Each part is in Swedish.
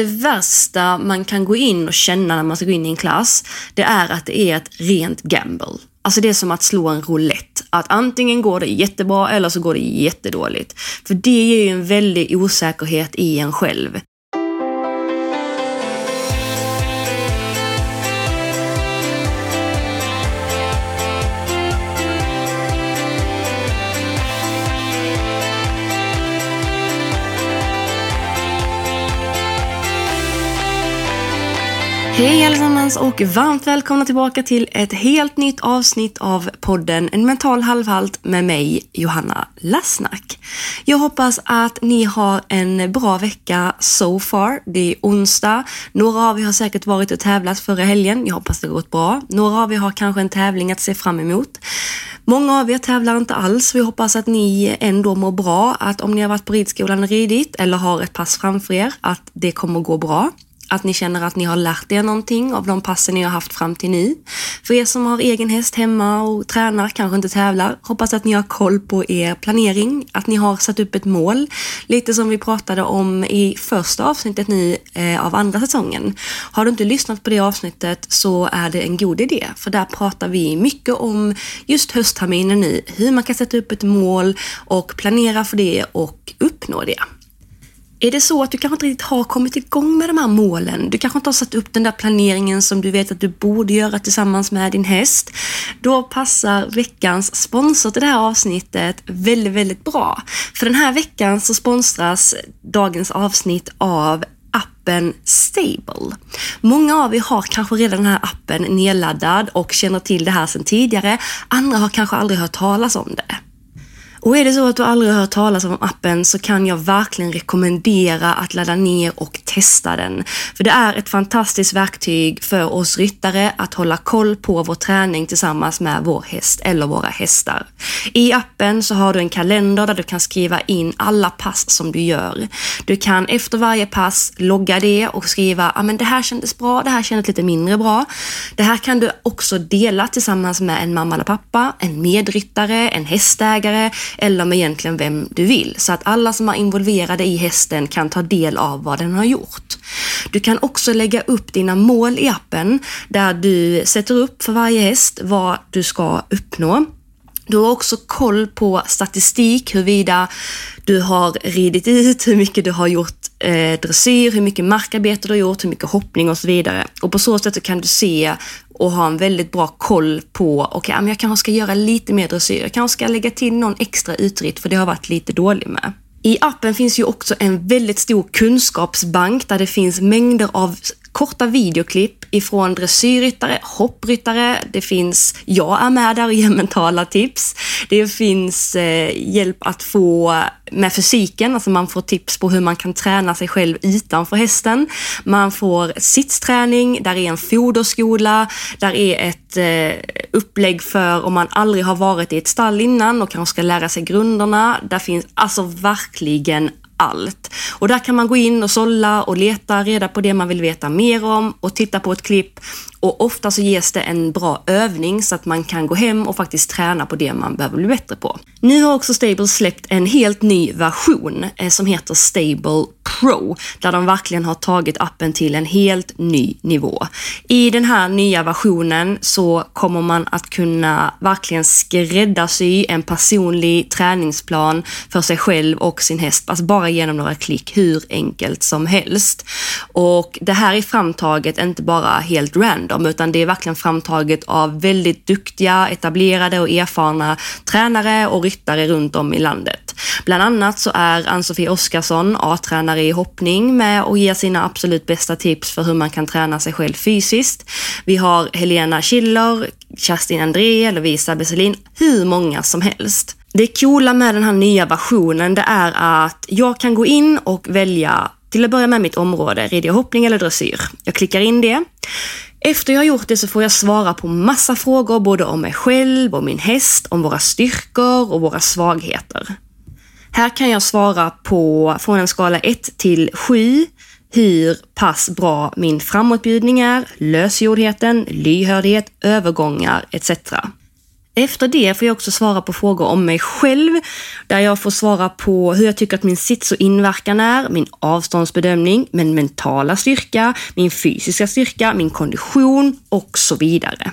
Det värsta man kan gå in och känna när man ska gå in i en klass, det är att det är ett rent gamble. Alltså det är som att slå en roulette. Att antingen går det jättebra eller så går det jättedåligt. För det ger ju en väldig osäkerhet i en själv. Hej allesammans och varmt välkomna tillbaka till ett helt nytt avsnitt av podden En mental halvhalt med mig, Johanna Lassnack. Jag hoppas att ni har en bra vecka so far. Det är onsdag. Några av er har säkert varit och tävlat förra helgen. Jag hoppas det har gått bra. Några av er har kanske en tävling att se fram emot. Många av er tävlar inte alls. Vi hoppas att ni ändå mår bra. Att om ni har varit på ridskolan och ridit eller har ett pass framför er, att det kommer gå bra att ni känner att ni har lärt er någonting av de passen ni har haft fram till nu. För er som har egen häst hemma och tränar, kanske inte tävlar, hoppas att ni har koll på er planering, att ni har satt upp ett mål. Lite som vi pratade om i första avsnittet nu eh, av andra säsongen. Har du inte lyssnat på det avsnittet så är det en god idé, för där pratar vi mycket om just höstterminen nu, hur man kan sätta upp ett mål och planera för det och uppnå det. Är det så att du kanske inte riktigt har kommit igång med de här målen? Du kanske inte har satt upp den där planeringen som du vet att du borde göra tillsammans med din häst. Då passar veckans sponsor till det här avsnittet väldigt, väldigt bra. För den här veckan så sponsras dagens avsnitt av appen Stable. Många av er har kanske redan den här appen nedladdad och känner till det här sedan tidigare. Andra har kanske aldrig hört talas om det. Och är det så att du aldrig har hört talas om appen så kan jag verkligen rekommendera att ladda ner och testa den. För det är ett fantastiskt verktyg för oss ryttare att hålla koll på vår träning tillsammans med vår häst eller våra hästar. I appen så har du en kalender där du kan skriva in alla pass som du gör. Du kan efter varje pass logga det och skriva, att men det här kändes bra, det här kändes lite mindre bra. Det här kan du också dela tillsammans med en mamma eller pappa, en medryttare, en hästägare eller med egentligen vem du vill. Så att alla som är involverade i hästen kan ta del av vad den har gjort. Du kan också lägga upp dina mål i appen där du sätter upp för varje häst vad du ska uppnå. Du har också koll på statistik, huruvida du har ridit ut, hur mycket du har gjort eh, dressyr, hur mycket markarbete du har gjort, hur mycket hoppning och så vidare. Och på så sätt så kan du se och ha en väldigt bra koll på, okej, okay, jag kanske ska göra lite mer dressyr, jag kanske ska lägga till någon extra utritt för det har varit lite dålig med. I appen finns ju också en väldigt stor kunskapsbank där det finns mängder av korta videoklipp ifrån dressyrryttare, hoppryttare, det finns, jag är med där och ger mentala tips. Det finns eh, hjälp att få med fysiken, alltså man får tips på hur man kan träna sig själv utanför hästen. Man får sittsträning, där är en foderskola, där är ett eh, upplägg för om man aldrig har varit i ett stall innan och kanske ska lära sig grunderna. Där finns alltså verkligen allt. Och där kan man gå in och sålla och leta reda på det man vill veta mer om och titta på ett klipp och ofta så ges det en bra övning så att man kan gå hem och faktiskt träna på det man behöver bli bättre på. Nu har också Stable släppt en helt ny version eh, som heter Stable Pro, där de verkligen har tagit appen till en helt ny nivå. I den här nya versionen så kommer man att kunna verkligen skräddarsy en personlig träningsplan för sig själv och sin häst, alltså bara genom några klick, hur enkelt som helst. Och det här är framtaget inte bara helt random random, utan det är verkligen framtaget av väldigt duktiga, etablerade och erfarna tränare och ryttare runt om i landet. Bland annat så är Ann-Sofie Oskarsson, A-tränare i hoppning, med och ger sina absolut bästa tips för hur man kan träna sig själv fysiskt. Vi har Helena Schiller, Kerstin André, Lovisa Besselin, hur många som helst. Det coola med den här nya versionen, det är att jag kan gå in och välja till att börja med mitt område, rider hoppning eller dressyr. Jag klickar in det. Efter jag har gjort det så får jag svara på massa frågor både om mig själv, om min häst, om våra styrkor och våra svagheter. Här kan jag svara på från en skala 1 till 7 hur pass bra min framåtbjudning är, lösgjordheten, lyhördhet, övergångar etc. Efter det får jag också svara på frågor om mig själv, där jag får svara på hur jag tycker att min sits och inverkan är, min avståndsbedömning, min mentala styrka, min fysiska styrka, min kondition och så vidare.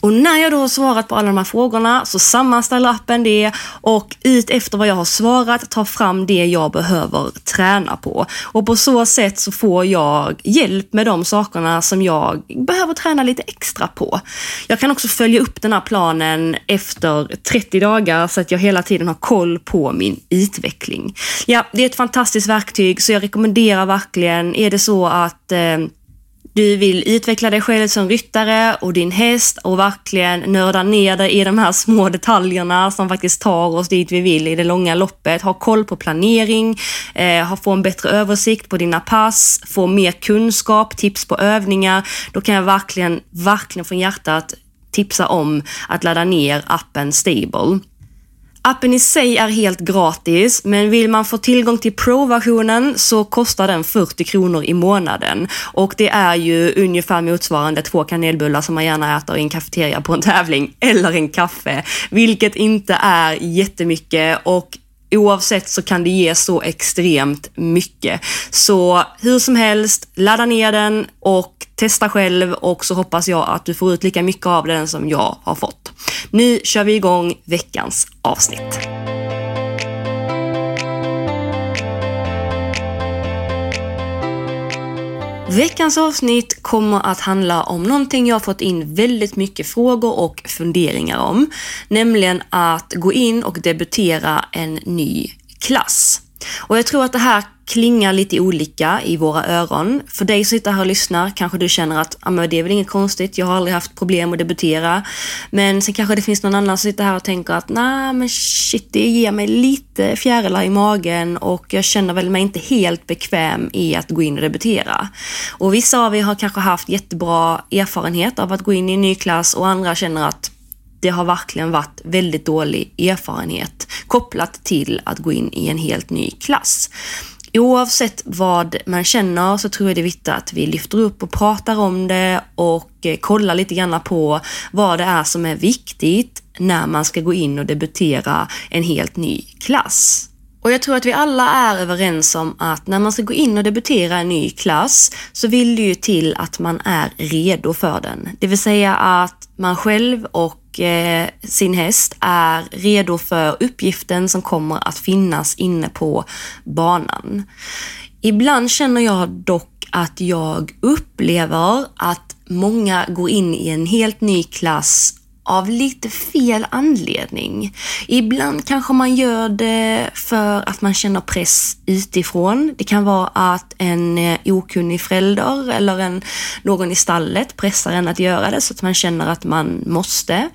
Och när jag då har svarat på alla de här frågorna så sammanställer appen det och ut efter vad jag har svarat tar fram det jag behöver träna på. Och på så sätt så får jag hjälp med de sakerna som jag behöver träna lite extra på. Jag kan också följa upp den här planen efter 30 dagar så att jag hela tiden har koll på min utveckling. Ja, det är ett fantastiskt verktyg så jag rekommenderar verkligen, är det så att eh, du vill utveckla dig själv som ryttare och din häst och verkligen nörda ner dig i de här små detaljerna som faktiskt tar oss dit vi vill i det långa loppet. Ha koll på planering, eh, få en bättre översikt på dina pass, få mer kunskap, tips på övningar. Då kan jag verkligen, verkligen från hjärtat tipsa om att ladda ner appen Stable. Appen i sig är helt gratis, men vill man få tillgång till Pro-versionen så kostar den 40 kronor i månaden. Och det är ju ungefär motsvarande två kanelbullar som man gärna äter i en kafeteria på en tävling, eller en kaffe, vilket inte är jättemycket och Oavsett så kan det ge så extremt mycket. Så hur som helst, ladda ner den och testa själv och så hoppas jag att du får ut lika mycket av den som jag har fått. Nu kör vi igång veckans avsnitt. Veckans avsnitt kommer att handla om någonting jag har fått in väldigt mycket frågor och funderingar om. Nämligen att gå in och debutera en ny klass. Och jag tror att det här klingar lite olika i våra öron. För dig som sitter här och lyssnar kanske du känner att ah, men det är väl inget konstigt, jag har aldrig haft problem att debutera. Men sen kanske det finns någon annan som sitter här och tänker att nej men shit, det ger mig lite fjärilar i magen och jag känner väl mig inte helt bekväm i att gå in och debutera. Och vissa av er har kanske haft jättebra erfarenhet av att gå in i en ny klass och andra känner att det har verkligen varit väldigt dålig erfarenhet kopplat till att gå in i en helt ny klass. Oavsett vad man känner så tror jag det är viktigt att vi lyfter upp och pratar om det och eh, kollar lite grann på vad det är som är viktigt när man ska gå in och debutera en helt ny klass. Och jag tror att vi alla är överens om att när man ska gå in och debutera en ny klass så vill det ju till att man är redo för den. Det vill säga att man själv och Eh, sin häst är redo för uppgiften som kommer att finnas inne på banan. Ibland känner jag dock att jag upplever att många går in i en helt ny klass av lite fel anledning. Ibland kanske man gör det för att man känner press utifrån. Det kan vara att en eh, okunnig förälder eller en, någon i stallet pressar en att göra det så att man känner att man måste.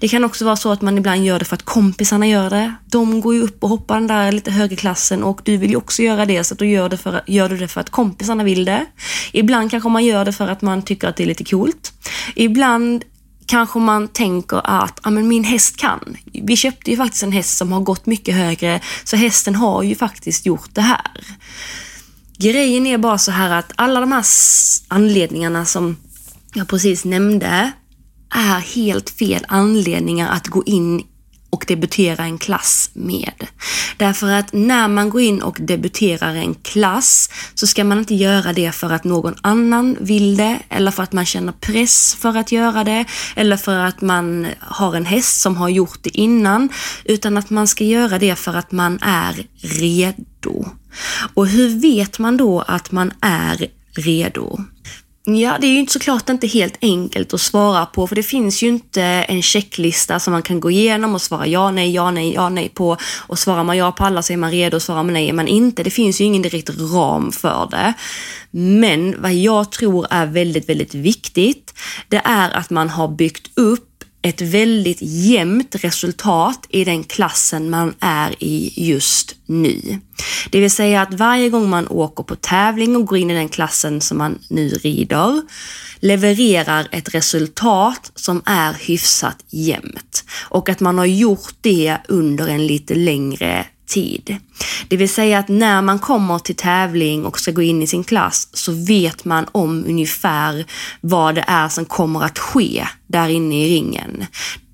Det kan också vara så att man ibland gör det för att kompisarna gör det. De går ju upp och hoppar den där lite högre klassen och du vill ju också göra det så att då gör, det för, gör du det för att kompisarna vill det. Ibland kanske man gör det för att man tycker att det är lite coolt. Ibland kanske man tänker att ah, men min häst kan. Vi köpte ju faktiskt en häst som har gått mycket högre, så hästen har ju faktiskt gjort det här. Grejen är bara så här att alla de här anledningarna som jag precis nämnde är helt fel anledningar att gå in och debutera en klass med. Därför att när man går in och debuterar en klass så ska man inte göra det för att någon annan vill det eller för att man känner press för att göra det eller för att man har en häst som har gjort det innan utan att man ska göra det för att man är redo. Och hur vet man då att man är redo? Ja, det är ju såklart inte helt enkelt att svara på, för det finns ju inte en checklista som man kan gå igenom och svara ja, nej, ja, nej, ja, nej på. Och svarar man ja på alla så är man redo, och svarar man nej är man inte. Det finns ju ingen direkt ram för det. Men vad jag tror är väldigt, väldigt viktigt, det är att man har byggt upp ett väldigt jämnt resultat i den klassen man är i just nu. Det vill säga att varje gång man åker på tävling och går in i den klassen som man nu rider levererar ett resultat som är hyfsat jämnt och att man har gjort det under en lite längre tid. Det vill säga att när man kommer till tävling och ska gå in i sin klass så vet man om ungefär vad det är som kommer att ske där inne i ringen.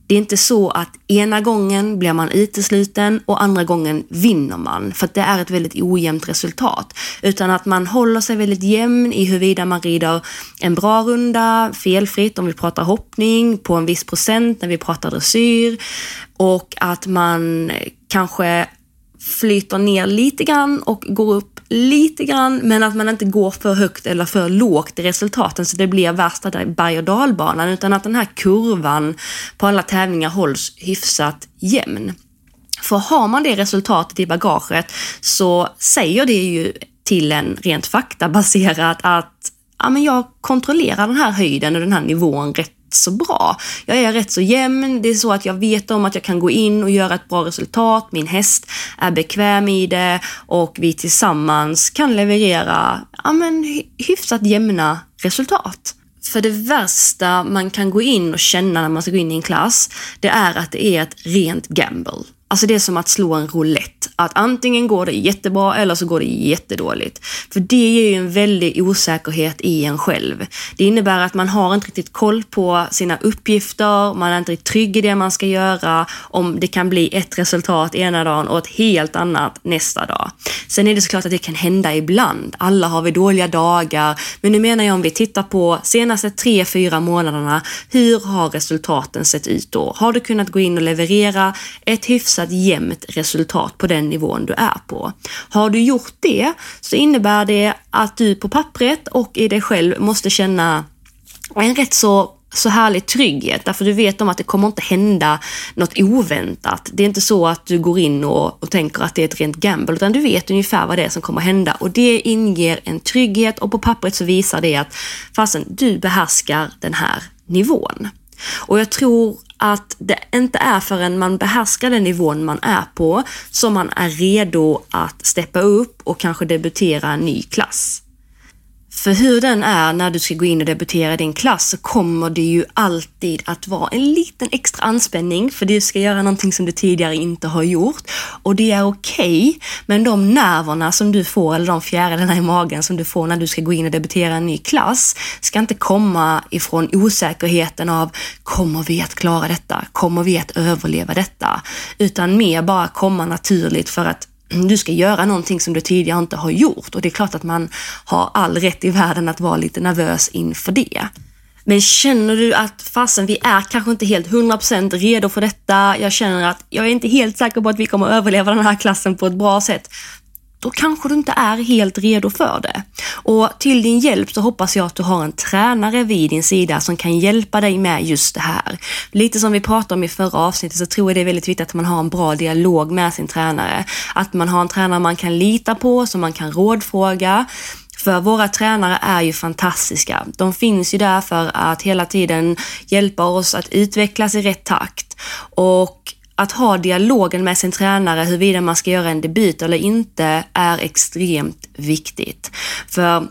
Det är inte så att ena gången blir man utesluten och andra gången vinner man, för att det är ett väldigt ojämnt resultat. Utan att man håller sig väldigt jämn i huruvida man rider en bra runda, felfritt om vi pratar hoppning, på en viss procent när vi pratar dressyr och att man kanske flyter ner lite grann och går upp lite grann, men att man inte går för högt eller för lågt i resultaten så det blir värsta berg och dalbanan, utan att den här kurvan på alla tävlingar hålls hyfsat jämn. För har man det resultatet i bagaget så säger det ju till en rent faktabaserat att ja, men jag kontrollerar den här höjden och den här nivån rätt så bra. Jag är rätt så jämn. Det är så att jag vet om att jag kan gå in och göra ett bra resultat. Min häst är bekväm i det och vi tillsammans kan leverera ja, men, hyfsat jämna resultat. För det värsta man kan gå in och känna när man ska gå in i en klass, det är att det är ett rent gamble. Alltså det är som att slå en roulette. Att antingen går det jättebra eller så går det jättedåligt. För det ger ju en väldig osäkerhet i en själv. Det innebär att man har inte riktigt koll på sina uppgifter, man är inte riktigt trygg i det man ska göra, om det kan bli ett resultat ena dagen och ett helt annat nästa dag. Sen är det såklart att det kan hända ibland. Alla har vi dåliga dagar, men nu menar jag om vi tittar på senaste tre, fyra månaderna, hur har resultaten sett ut då? Har du kunnat gå in och leverera ett hyfsat jämnt resultat på den nivån du är på. Har du gjort det så innebär det att du på pappret och i dig själv måste känna en rätt så så härlig trygghet, därför du vet om att det kommer inte hända något oväntat. Det är inte så att du går in och, och tänker att det är ett rent gamble, utan du vet ungefär vad det är som kommer hända och det inger en trygghet och på pappret så visar det att fasen, du behärskar den här nivån. Och jag tror att det inte är förrän man behärskar den nivån man är på som man är redo att steppa upp och kanske debutera en ny klass. För hur den är när du ska gå in och debutera i din klass så kommer det ju alltid att vara en liten extra anspänning för du ska göra någonting som du tidigare inte har gjort. Och det är okej, okay, men de nerverna som du får, eller de fjärilarna i magen som du får när du ska gå in och debutera i en ny klass, ska inte komma ifrån osäkerheten av kommer vi att klara detta? Kommer vi att överleva detta? Utan mer bara komma naturligt för att du ska göra någonting som du tidigare inte har gjort och det är klart att man har all rätt i världen att vara lite nervös inför det. Men känner du att fasen, vi är kanske inte helt 100% redo för detta. Jag känner att jag är inte helt säker på att vi kommer överleva den här klassen på ett bra sätt då kanske du inte är helt redo för det. Och till din hjälp så hoppas jag att du har en tränare vid din sida som kan hjälpa dig med just det här. Lite som vi pratade om i förra avsnittet så tror jag det är väldigt viktigt att man har en bra dialog med sin tränare. Att man har en tränare man kan lita på, som man kan rådfråga. För våra tränare är ju fantastiska. De finns ju där för att hela tiden hjälpa oss att utvecklas i rätt takt. Och att ha dialogen med sin tränare huruvida man ska göra en debut eller inte är extremt viktigt. För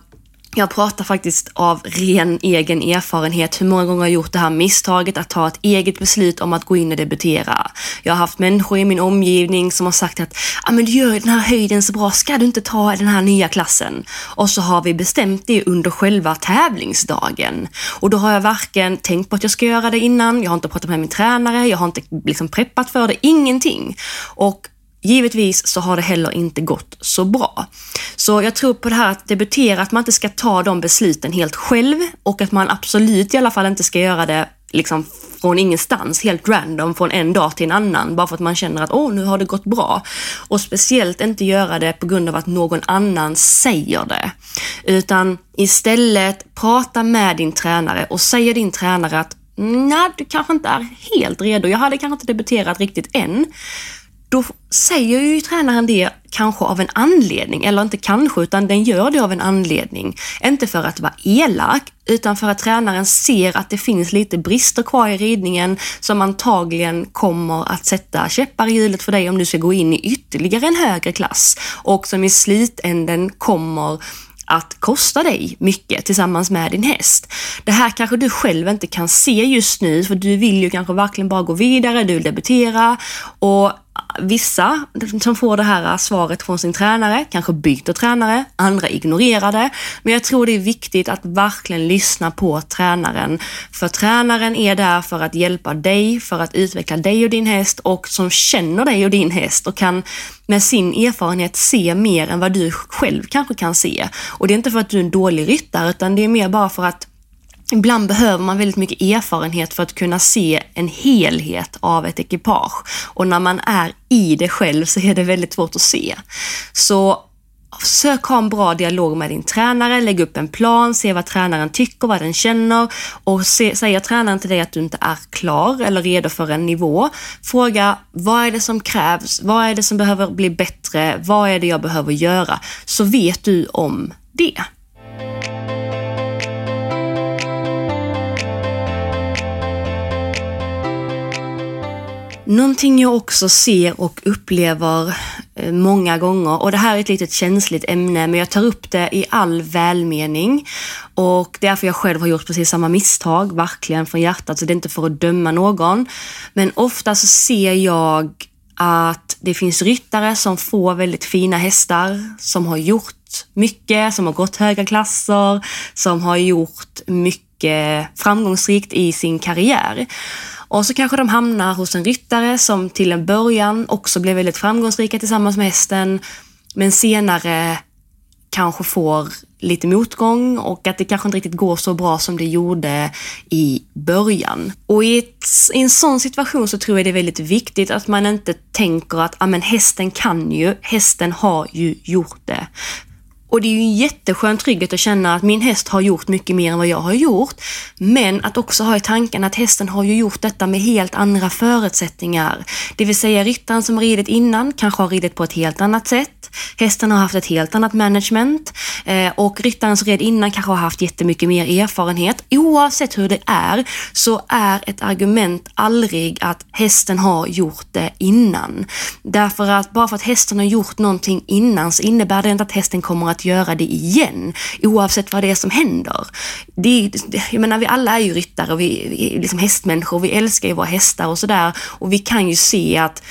jag pratar faktiskt av ren egen erfarenhet hur många gånger jag gjort det här misstaget att ta ett eget beslut om att gå in och debutera. Jag har haft människor i min omgivning som har sagt att ah, men du gör den här höjden så bra, ska du inte ta den här nya klassen? Och så har vi bestämt det under själva tävlingsdagen. Och då har jag varken tänkt på att jag ska göra det innan, jag har inte pratat med min tränare, jag har inte liksom preppat för det, ingenting. Och Givetvis så har det heller inte gått så bra. Så jag tror på det här att debutera, att man inte ska ta de besluten helt själv och att man absolut i alla fall inte ska göra det liksom från ingenstans, helt random, från en dag till en annan, bara för att man känner att åh, nu har det gått bra. Och speciellt inte göra det på grund av att någon annan säger det. Utan istället prata med din tränare och säga din tränare att nej, du kanske inte är helt redo. Jag hade kanske inte debuterat riktigt än då säger ju tränaren det kanske av en anledning, eller inte kanske, utan den gör det av en anledning. Inte för att vara elak, utan för att tränaren ser att det finns lite brister kvar i ridningen som antagligen kommer att sätta käppar i hjulet för dig om du ska gå in i ytterligare en högre klass och som i slutänden kommer att kosta dig mycket tillsammans med din häst. Det här kanske du själv inte kan se just nu, för du vill ju kanske verkligen bara gå vidare, du vill debutera och vissa som får det här svaret från sin tränare kanske byter tränare, andra ignorerar det. Men jag tror det är viktigt att verkligen lyssna på tränaren. För tränaren är där för att hjälpa dig, för att utveckla dig och din häst och som känner dig och din häst och kan med sin erfarenhet se mer än vad du själv kanske kan se. Och det är inte för att du är en dålig ryttare utan det är mer bara för att Ibland behöver man väldigt mycket erfarenhet för att kunna se en helhet av ett ekipage. Och när man är i det själv så är det väldigt svårt att se. Så Försök ha en bra dialog med din tränare, lägg upp en plan, se vad tränaren tycker, vad den känner och se, säger tränaren till dig att du inte är klar eller redo för en nivå, fråga vad är det som krävs, vad är det som behöver bli bättre, vad är det jag behöver göra, så vet du om det. Någonting jag också ser och upplever eh, många gånger, och det här är ett litet känsligt ämne, men jag tar upp det i all välmening och det är för jag själv har gjort precis samma misstag, verkligen från hjärtat, så det är inte för att döma någon. Men ofta så ser jag att det finns ryttare som får väldigt fina hästar, som har gjort mycket, som har gått höga klasser, som har gjort mycket framgångsrikt i sin karriär. Och så kanske de hamnar hos en ryttare som till en början också blev väldigt framgångsrika tillsammans med hästen, men senare kanske får lite motgång och att det kanske inte riktigt går så bra som det gjorde i början. Och i, ett, i en sån situation så tror jag det är väldigt viktigt att man inte tänker att ah, men hästen kan ju, hästen har ju gjort det. Och det är ju en jätteskön trygghet att känna att min häst har gjort mycket mer än vad jag har gjort. Men att också ha i tanken att hästen har ju gjort detta med helt andra förutsättningar. Det vill säga ryttaren som har ridit innan kanske har ridit på ett helt annat sätt. Hästen har haft ett helt annat management eh, och ryttaren som red innan kanske har haft jättemycket mer erfarenhet. Oavsett hur det är så är ett argument aldrig att hästen har gjort det innan. Därför att bara för att hästen har gjort någonting innan så innebär det inte att hästen kommer att att göra det igen oavsett vad det är som händer. Det, jag menar, vi alla är ju ryttare och vi, vi är liksom hästmänniskor. Vi älskar ju våra hästar och sådär och vi kan ju se att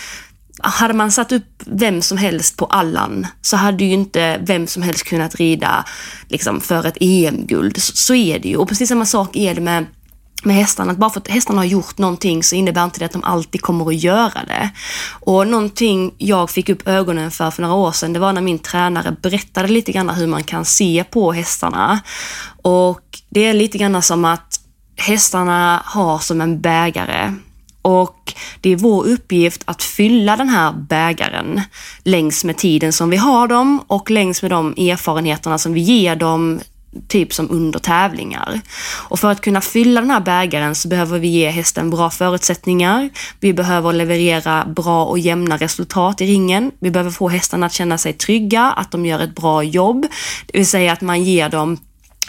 hade man satt upp vem som helst på Allan så hade ju inte vem som helst kunnat rida liksom, för ett EM-guld. Så, så, är det ju. Och precis samma sak är det med, med hästarna. Att bara för att hästarna har gjort någonting så innebär inte det att de alltid kommer att göra det. Och någonting jag fick upp ögonen för för några år sedan, det var när min tränare berättade lite grann hur man kan se på hästarna. Och det är lite grann som att hästarna har som en bägare och det är vår uppgift att fylla den här bägaren längs med tiden som vi har dem och längs med de erfarenheterna som vi ger dem typ som under tävlingar. Och för att kunna fylla den här bägaren så behöver vi ge hästen bra förutsättningar. Vi behöver leverera bra och jämna resultat i ringen. Vi behöver få hästarna att känna sig trygga, att de gör ett bra jobb. Det vill säga att man ger dem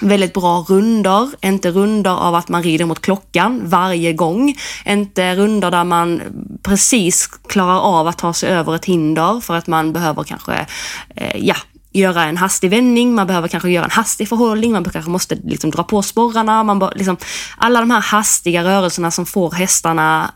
väldigt bra runder, inte runder av att man rider mot klockan varje gång. Inte runder där man precis klarar av att ta sig över ett hinder för att man behöver kanske, eh, ja, göra en hastig vändning, man behöver kanske göra en hastig förhållning, man kanske måste liksom dra på sporrarna, man liksom, alla de här hastiga rörelserna som får hästarna,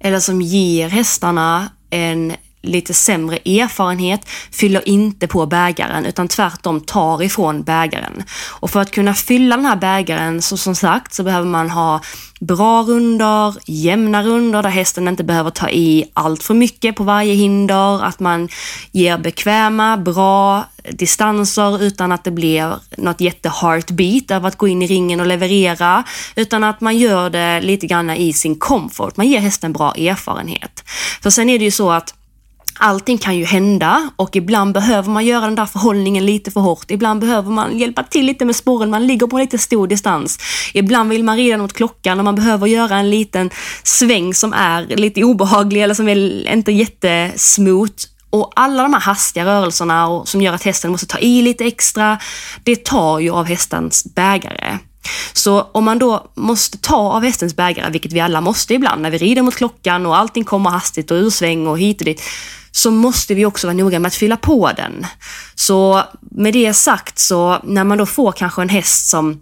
eller som ger hästarna en lite sämre erfarenhet fyller inte på bägaren utan tvärtom tar ifrån bägaren. Och för att kunna fylla den här bägaren så som sagt så behöver man ha bra runder, jämna runder där hästen inte behöver ta i allt för mycket på varje hinder, att man ger bekväma, bra distanser utan att det blir något jätte-heartbeat av att gå in i ringen och leverera, utan att man gör det lite grann i sin comfort. Man ger hästen bra erfarenhet. För sen är det ju så att Allting kan ju hända och ibland behöver man göra den där förhållningen lite för hårt. Ibland behöver man hjälpa till lite med spåren, man ligger på lite stor distans. Ibland vill man rida mot klockan och man behöver göra en liten sväng som är lite obehaglig eller som är inte jättesmooth. Och alla de här hastiga rörelserna och som gör att hästen måste ta i lite extra, det tar ju av hästens bägare. Så om man då måste ta av hästens bägare, vilket vi alla måste ibland när vi rider mot klockan och allting kommer hastigt och ursväng och hit och dit, så måste vi också vara noga med att fylla på den. Så med det sagt så när man då får kanske en häst som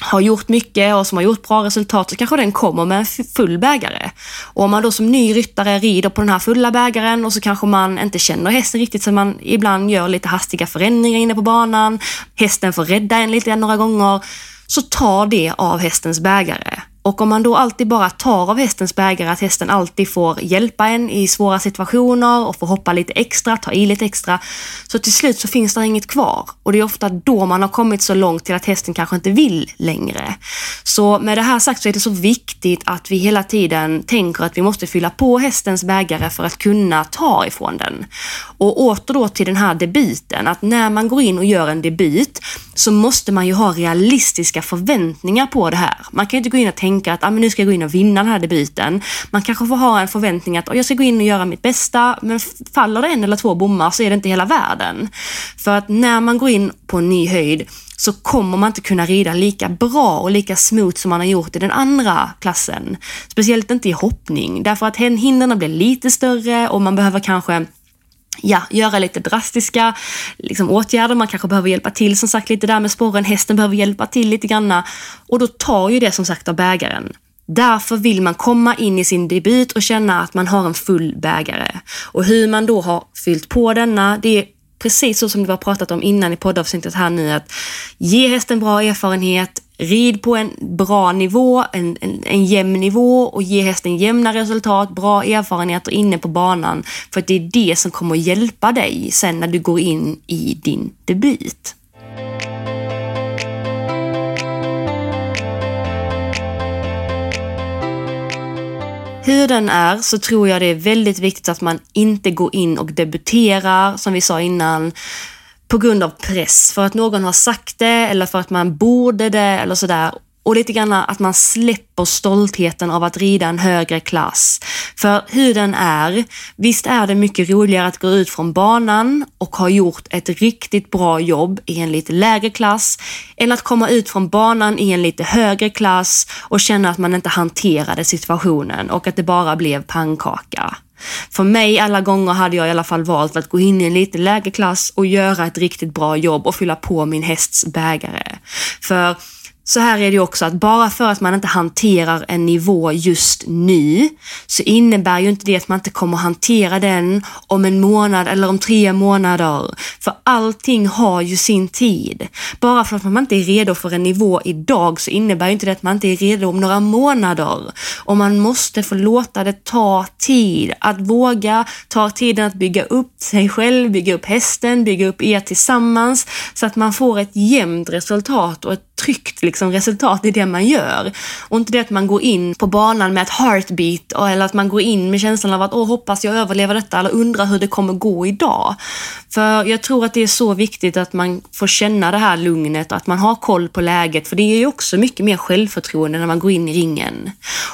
har gjort mycket och som har gjort bra resultat så kanske den kommer med en full bägare. Och om man då som ny ryttare rider på den här fulla bägaren och så kanske man inte känner hästen riktigt så man ibland gör lite hastiga förändringar inne på banan. Hästen får rädda en lite några gånger. Så ta det av hästens bägare. Och om man då alltid bara tar av hästens bägare, att hästen alltid får hjälpa en i svåra situationer och får hoppa lite extra, ta i lite extra, så till slut så finns det inget kvar. Och det är ofta då man har kommit så långt till att hästen kanske inte vill längre. Så med det här sagt så är det så viktigt att vi hela tiden tänker att vi måste fylla på hästens bägare för att kunna ta ifrån den. Och åter då till den här debuten, att när man går in och gör en debut så måste man ju ha realistiska förväntningar på det här. Man kan inte gå in och tänka att ah, men nu ska jag gå in och vinna den här debuten. Man kanske får ha en förväntning att oh, jag ska gå in och göra mitt bästa, men faller det en eller två bommar så är det inte hela världen. För att när man går in på en ny höjd så kommer man inte kunna rida lika bra och lika smooth som man har gjort i den andra klassen. Speciellt inte i hoppning, därför att hindren blir lite större och man behöver kanske ja, göra lite drastiska liksom, åtgärder. Man kanske behöver hjälpa till som sagt lite där med spåren. Hästen behöver hjälpa till lite granna och då tar ju det som sagt av bägaren. Därför vill man komma in i sin debut och känna att man har en full bägare. Och hur man då har fyllt på denna, det är precis så som vi har pratat om innan i poddavsnittet här nu, att ge hästen bra erfarenhet, Rid på en bra nivå, en, en, en jämn nivå och ge hästen jämna resultat, bra erfarenheter inne på banan. För att det är det som kommer att hjälpa dig sen när du går in i din debut. Hur den är så tror jag det är väldigt viktigt att man inte går in och debuterar, som vi sa innan, på grund av press, för att någon har sagt det eller för att man borde det eller sådär. Och lite grann att man släpper stoltheten av att rida en högre klass. För hur den är, visst är det mycket roligare att gå ut från banan och ha gjort ett riktigt bra jobb i en lite lägre klass än att komma ut från banan i en lite högre klass och känna att man inte hanterade situationen och att det bara blev pannkaka. För mig alla gånger hade jag i alla fall valt att gå in i en lite lägre klass och göra ett riktigt bra jobb och fylla på min hästs bägare. För så här är det ju också att bara för att man inte hanterar en nivå just nu så innebär ju inte det att man inte kommer hantera den om en månad eller om tre månader. För allting har ju sin tid. Bara för att man inte är redo för en nivå idag så innebär ju inte det att man inte är redo om några månader. Och man måste få låta det ta tid. Att våga ta tiden att bygga upp sig själv, bygga upp hästen, bygga upp er tillsammans så att man får ett jämnt resultat och ett tryggt liksom, resultat i det man gör. Och inte det att man går in på banan med ett heartbeat eller att man går in med känslan av att åh, hoppas jag överlever detta eller undrar hur det kommer gå idag. För jag tror att det är så viktigt att man får känna det här lugnet och att man har koll på läget för det ger ju också mycket mer självförtroende när man går in i ringen.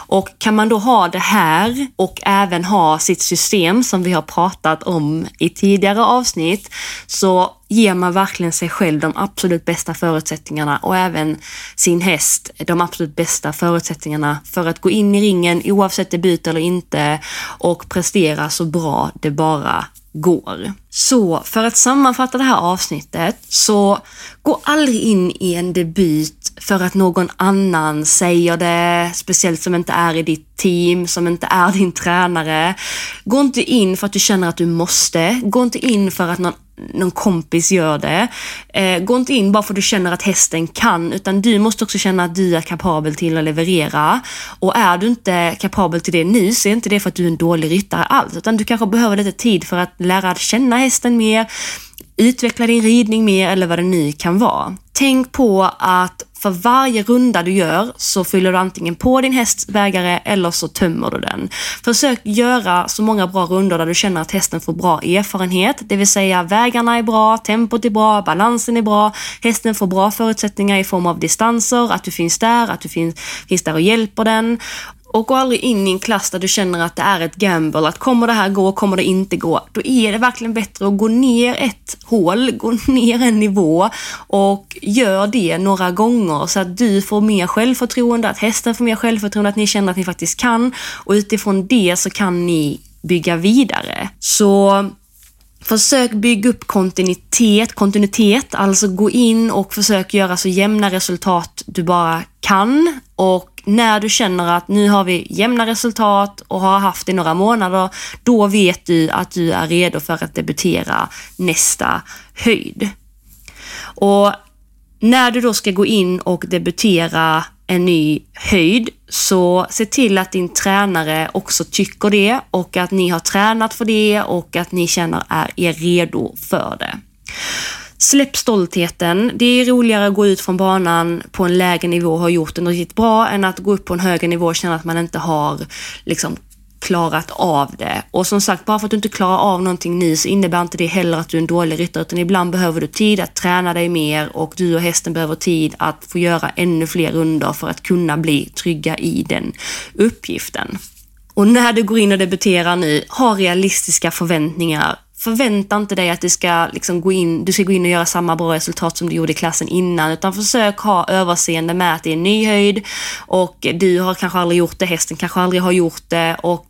Och kan man då ha det här och även ha sitt system som vi har pratat om i tidigare avsnitt så ger man verkligen sig själv de absolut bästa förutsättningarna och även sin häst de absolut bästa förutsättningarna för att gå in i ringen oavsett debut eller inte och prestera så bra det bara går. Så för att sammanfatta det här avsnittet så gå aldrig in i en debut för att någon annan säger det, speciellt som inte är i ditt team, som inte är din tränare. Gå inte in för att du känner att du måste. Gå inte in för att någon någon kompis gör det. Eh, gå inte in bara för att du känner att hästen kan, utan du måste också känna att du är kapabel till att leverera. Och är du inte kapabel till det nu så är inte det för att du är en dålig ryttare alls, utan du kanske behöver lite tid för att lära känna hästen mer, utveckla din ridning mer eller vad det nu kan vara. Tänk på att för varje runda du gör så fyller du antingen på din hästs bägare eller så tömmer du den. Försök göra så många bra rundor där du känner att hästen får bra erfarenhet, det vill säga vägarna är bra, tempot är bra, balansen är bra, hästen får bra förutsättningar i form av distanser, att du finns där, att du finns, finns där och hjälper den och gå aldrig in i en klass där du känner att det är ett gamble, att kommer det här gå, kommer det inte gå? Då är det verkligen bättre att gå ner ett hål, gå ner en nivå och gör det några gånger så att du får mer självförtroende, att hästen får mer självförtroende, att ni känner att ni faktiskt kan och utifrån det så kan ni bygga vidare. Så Försök bygga upp kontinuitet, kontinuitet, alltså gå in och försök göra så jämna resultat du bara kan. Och när du känner att nu har vi jämna resultat och har haft det i några månader, då vet du att du är redo för att debutera nästa höjd. Och när du då ska gå in och debutera en ny höjd, så se till att din tränare också tycker det och att ni har tränat för det och att ni känner er redo för det. Släpp stoltheten. Det är roligare att gå ut från banan på en lägre nivå och ha gjort det riktigt bra än att gå upp på en högre nivå och känna att man inte har liksom, klarat av det. Och som sagt, bara för att du inte klarar av någonting nu så innebär inte det heller att du är en dålig ryttare, utan ibland behöver du tid att träna dig mer och du och hästen behöver tid att få göra ännu fler runder för att kunna bli trygga i den uppgiften. Och när du går in och debuterar nu, ha realistiska förväntningar. Förvänta inte dig att du ska, liksom gå in, du ska gå in och göra samma bra resultat som du gjorde i klassen innan, utan försök ha överseende med att det är en ny höjd och du har kanske aldrig gjort det, hästen kanske aldrig har gjort det och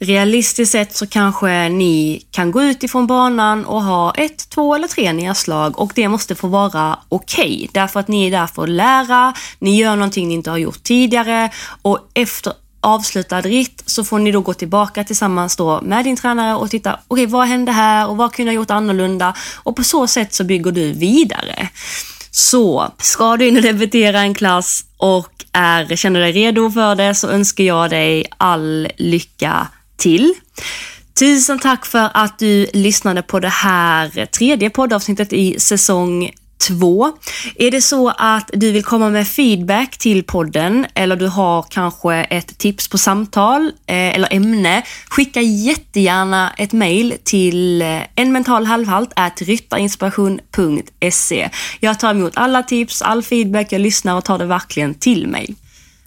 Realistiskt sett så kanske ni kan gå ut ifrån banan och ha ett, två eller tre nedslag och det måste få vara okej. Okay, därför att ni är där för att lära, ni gör någonting ni inte har gjort tidigare och efter avslutad ritt så får ni då gå tillbaka tillsammans då med din tränare och titta, okej okay, vad hände här och vad kunde jag gjort annorlunda? Och på så sätt så bygger du vidare. Så ska du in och debutera en klass och är, känner dig redo för det så önskar jag dig all lycka till. Tusen tack för att du lyssnade på det här tredje poddavsnittet i säsong två. Är det så att du vill komma med feedback till podden eller du har kanske ett tips på samtal eh, eller ämne, skicka jättegärna ett mejl till eh, enmentalhalvhalt.ryttarinspiration.se. Jag tar emot alla tips, all feedback, jag lyssnar och tar det verkligen till mig.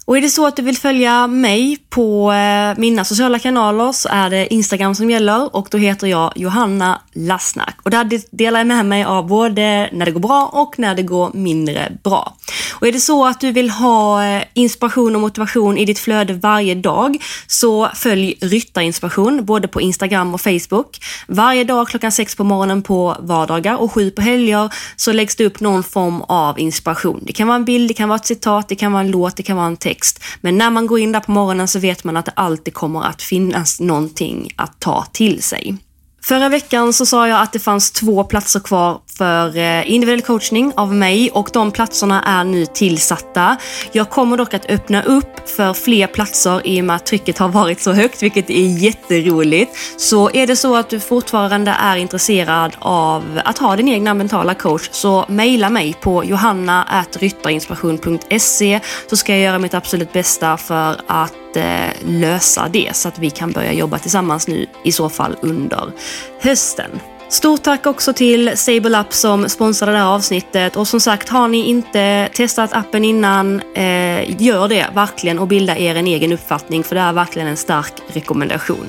Och är det så att du vill följa mig på eh, mina sociala kanaler så är det Instagram som gäller och då heter jag Johanna Lassnack. Och där delar jag med mig av både när det går bra och när det går mindre bra. Och är det så att du vill ha eh, inspiration och motivation i ditt flöde varje dag så följ Ryttarinspiration både på Instagram och Facebook. Varje dag klockan sex på morgonen på vardagar och sju på helger så läggs det upp någon form av inspiration. Det kan vara en bild, det kan vara ett citat, det kan vara en låt, det kan vara en text. Men när man går in där på morgonen så vet man att det alltid kommer att finnas någonting att ta till sig. Förra veckan så sa jag att det fanns två platser kvar för eh, individuell coachning av mig och de platserna är nu tillsatta. Jag kommer dock att öppna upp för fler platser i och med att trycket har varit så högt, vilket är jätteroligt. Så är det så att du fortfarande är intresserad av att ha din egna mentala coach så mejla mig på johanna.ryttarinspiration.se så ska jag göra mitt absolut bästa för att eh, lösa det så att vi kan börja jobba tillsammans nu i så fall under hösten. Stort tack också till Stable App som sponsrade det här avsnittet och som sagt har ni inte testat appen innan, eh, gör det verkligen och bilda er en egen uppfattning för det är verkligen en stark rekommendation.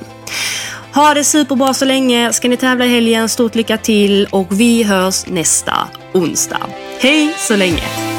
Ha det superbra så länge, ska ni tävla i helgen, stort lycka till och vi hörs nästa onsdag. Hej så länge!